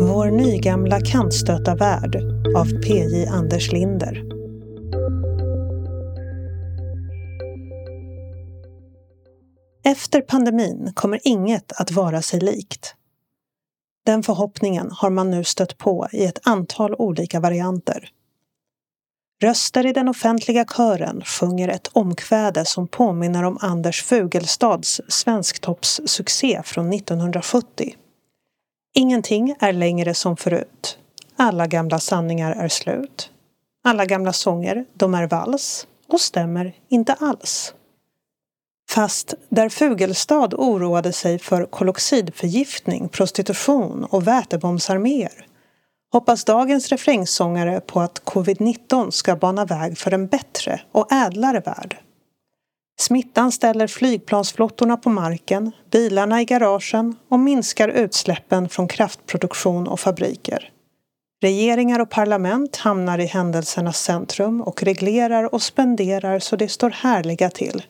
Vår nygamla kantstöta värld av P.J. Anders Linder. Efter pandemin kommer inget att vara sig likt. Den förhoppningen har man nu stött på i ett antal olika varianter. Röster i den offentliga kören sjunger ett omkväde som påminner om Anders Fugelstads Svensktoppssuccé från 1970. Ingenting är längre som förut. Alla gamla sanningar är slut. Alla gamla sånger, de är vals och stämmer inte alls. Fast där Fugelstad oroade sig för koloxidförgiftning, prostitution och vätebombsarméer hoppas dagens refrängsångare på att covid-19 ska bana väg för en bättre och ädlare värld. Smittan ställer flygplansflottorna på marken, bilarna i garagen och minskar utsläppen från kraftproduktion och fabriker. Regeringar och parlament hamnar i händelsernas centrum och reglerar och spenderar så det står härliga till.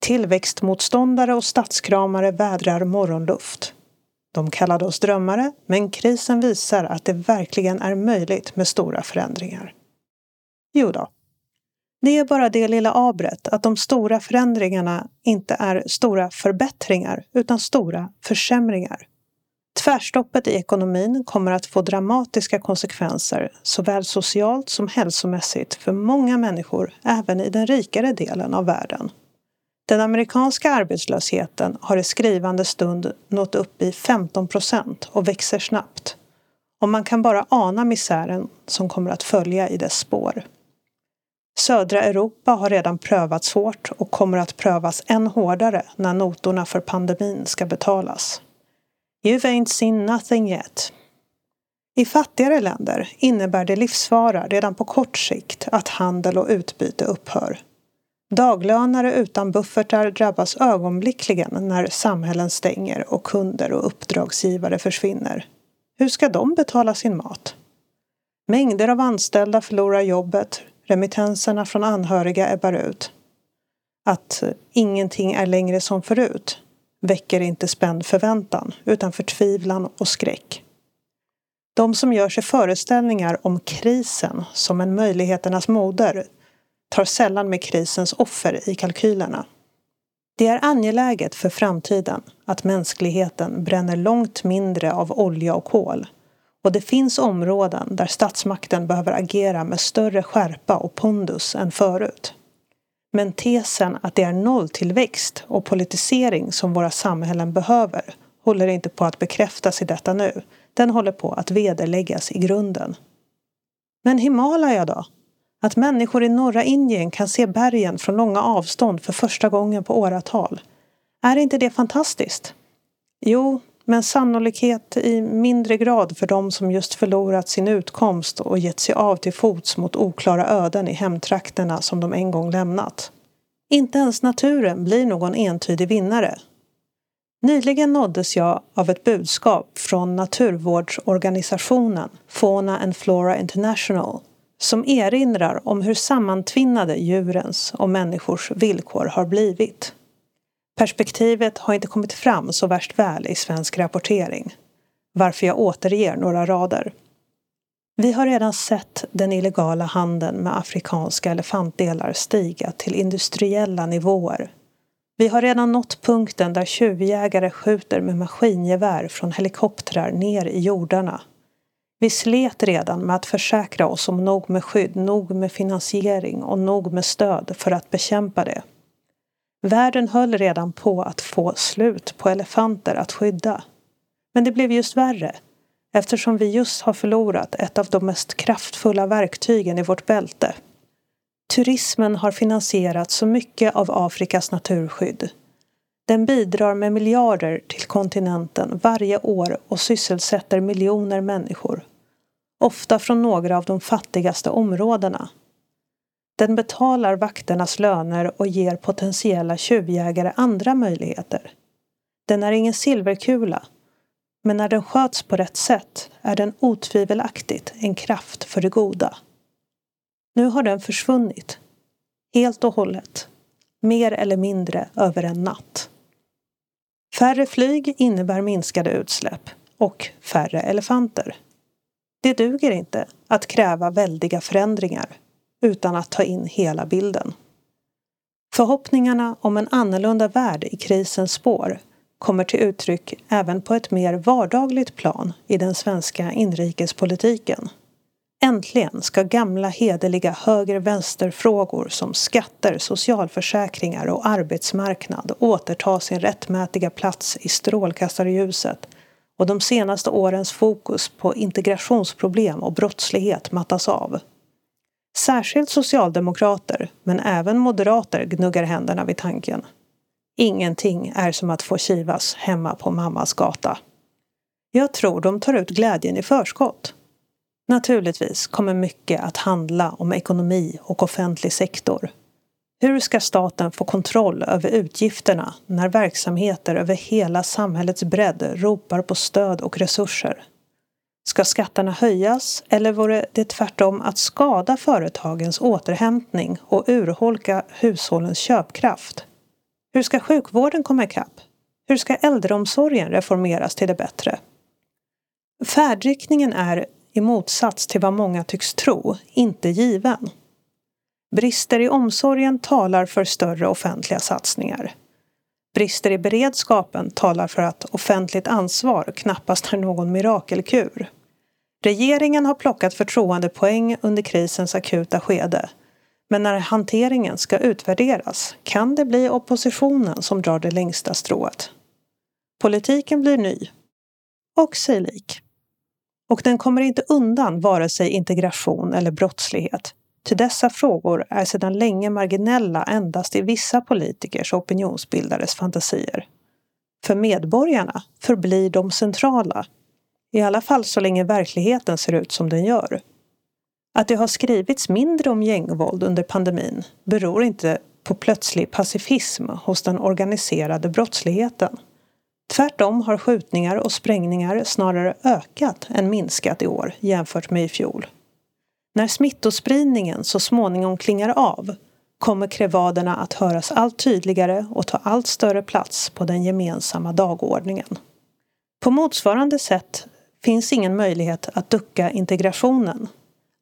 Tillväxtmotståndare och statskramare vädrar morgonluft. De kallade oss drömmare, men krisen visar att det verkligen är möjligt med stora förändringar. Jo då. Det är bara det lilla abret att de stora förändringarna inte är stora förbättringar utan stora försämringar. Tvärstoppet i ekonomin kommer att få dramatiska konsekvenser såväl socialt som hälsomässigt för många människor även i den rikare delen av världen. Den amerikanska arbetslösheten har i skrivande stund nått upp i 15 procent och växer snabbt. Och man kan bara ana misären som kommer att följa i dess spår. Södra Europa har redan prövats hårt och kommer att prövas än hårdare när notorna för pandemin ska betalas. You've ain't seen nothing yet. I fattigare länder innebär det livsfara redan på kort sikt att handel och utbyte upphör. Daglönare utan buffertar drabbas ögonblickligen när samhällen stänger och kunder och uppdragsgivare försvinner. Hur ska de betala sin mat? Mängder av anställda förlorar jobbet, remittenserna från anhöriga ebbar ut. Att ingenting är längre som förut väcker inte spänd förväntan utan förtvivlan och skräck. De som gör sig föreställningar om krisen som en möjligheternas moder tar sällan med krisens offer i kalkylerna. Det är angeläget för framtiden att mänskligheten bränner långt mindre av olja och kol och det finns områden där statsmakten behöver agera med större skärpa och pondus än förut. Men tesen att det är nolltillväxt och politisering som våra samhällen behöver håller inte på att bekräftas i detta nu. Den håller på att vederläggas i grunden. Men Himalaya då? Att människor i norra Indien kan se bergen från långa avstånd för första gången på åratal. Är inte det fantastiskt? Jo, men sannolikhet i mindre grad för de som just förlorat sin utkomst och gett sig av till fots mot oklara öden i hemtrakterna som de en gång lämnat. Inte ens naturen blir någon entydig vinnare. Nyligen nåddes jag av ett budskap från naturvårdsorganisationen Fauna and Flora International som erinrar om hur sammantvinnade djurens och människors villkor har blivit. Perspektivet har inte kommit fram så värst väl i svensk rapportering, varför jag återger några rader. Vi har redan sett den illegala handeln med afrikanska elefantdelar stiga till industriella nivåer. Vi har redan nått punkten där tjuvjägare skjuter med maskingevär från helikoptrar ner i jordarna vi slet redan med att försäkra oss om nog med skydd, nog med finansiering och nog med stöd för att bekämpa det. Världen höll redan på att få slut på elefanter att skydda. Men det blev just värre eftersom vi just har förlorat ett av de mest kraftfulla verktygen i vårt bälte. Turismen har finansierat så mycket av Afrikas naturskydd den bidrar med miljarder till kontinenten varje år och sysselsätter miljoner människor. Ofta från några av de fattigaste områdena. Den betalar vakternas löner och ger potentiella tjuvjägare andra möjligheter. Den är ingen silverkula, men när den sköts på rätt sätt är den otvivelaktigt en kraft för det goda. Nu har den försvunnit, helt och hållet, mer eller mindre över en natt. Färre flyg innebär minskade utsläpp. och färre elefanter. Det duger inte att kräva väldiga förändringar utan att ta in hela bilden. Förhoppningarna om en annorlunda värld i krisens spår kommer till uttryck även på ett mer vardagligt plan i den svenska inrikespolitiken. Äntligen ska gamla hederliga höger-vänster-frågor som skatter, socialförsäkringar och arbetsmarknad återta sin rättmätiga plats i strålkastarljuset och de senaste årens fokus på integrationsproblem och brottslighet mattas av. Särskilt socialdemokrater, men även moderater gnuggar händerna vid tanken. Ingenting är som att få kivas hemma på mammas gata. Jag tror de tar ut glädjen i förskott. Naturligtvis kommer mycket att handla om ekonomi och offentlig sektor. Hur ska staten få kontroll över utgifterna när verksamheter över hela samhällets bredd ropar på stöd och resurser? Ska skatterna höjas eller vore det tvärtom att skada företagens återhämtning och urholka hushållens köpkraft? Hur ska sjukvården komma ikapp? Hur ska äldreomsorgen reformeras till det bättre? Färdriktningen är, i motsats till vad många tycks tro, inte given. Brister i omsorgen talar för större offentliga satsningar. Brister i beredskapen talar för att offentligt ansvar knappast är någon mirakelkur. Regeringen har plockat förtroendepoäng under krisens akuta skede. Men när hanteringen ska utvärderas kan det bli oppositionen som drar det längsta strået. Politiken blir ny. Och sig lik. Och den kommer inte undan vare sig integration eller brottslighet. Till dessa frågor är sedan länge marginella endast i vissa politikers och opinionsbildares fantasier. För medborgarna förblir de centrala i alla fall så länge verkligheten ser ut som den gör. Att det har skrivits mindre om gängvåld under pandemin beror inte på plötslig pacifism hos den organiserade brottsligheten. Tvärtom har skjutningar och sprängningar snarare ökat än minskat i år jämfört med i fjol. När smittospridningen så småningom klingar av kommer krevaderna att höras allt tydligare och ta allt större plats på den gemensamma dagordningen. På motsvarande sätt finns ingen möjlighet att ducka integrationen.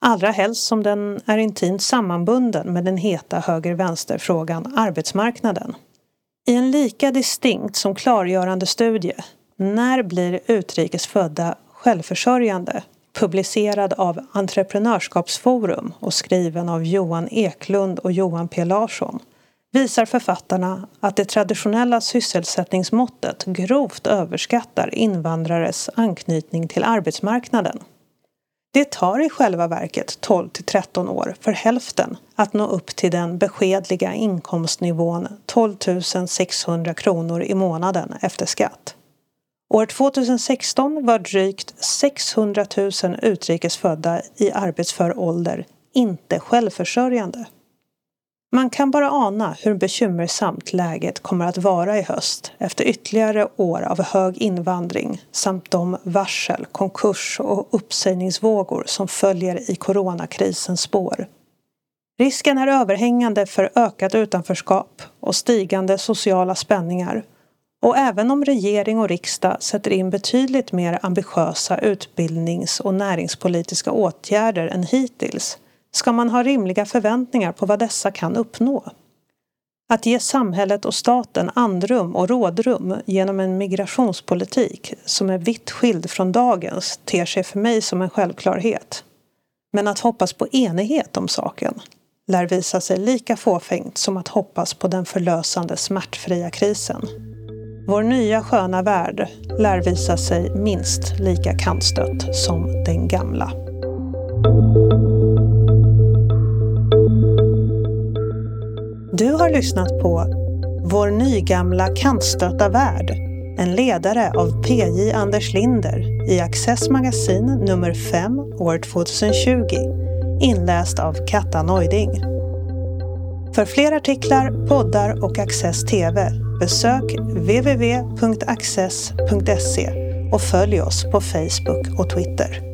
Allra helst som den är intimt sammanbunden med den heta höger-vänster-frågan arbetsmarknaden. I en lika distinkt som klargörande studie När blir utrikes födda självförsörjande? publicerad av Entreprenörskapsforum och skriven av Johan Eklund och Johan P Larsson visar författarna att det traditionella sysselsättningsmåttet grovt överskattar invandrares anknytning till arbetsmarknaden. Det tar i själva verket 12 till 13 år för hälften att nå upp till den beskedliga inkomstnivån 12 600 kronor i månaden efter skatt. År 2016 var drygt 600 000 utrikesfödda i arbetsför ålder inte självförsörjande. Man kan bara ana hur bekymmersamt läget kommer att vara i höst efter ytterligare år av hög invandring samt de varsel, konkurs och uppsägningsvågor som följer i coronakrisens spår. Risken är överhängande för ökat utanförskap och stigande sociala spänningar och även om regering och riksdag sätter in betydligt mer ambitiösa utbildnings och näringspolitiska åtgärder än hittills ska man ha rimliga förväntningar på vad dessa kan uppnå. Att ge samhället och staten andrum och rådrum genom en migrationspolitik som är vitt skild från dagens ter sig för mig som en självklarhet. Men att hoppas på enighet om saken lär visa sig lika fåfängt som att hoppas på den förlösande smärtfria krisen. Vår nya sköna värld lär visa sig minst lika kantstött som den gamla. Du har lyssnat på Vår nygamla kantstötta värld, en ledare av PJ Anders Linder i Access Magasin nummer 5 år 2020, inläst av Katta Neuding. För fler artiklar, poddar och Access TV besök www.access.se och följ oss på Facebook och Twitter.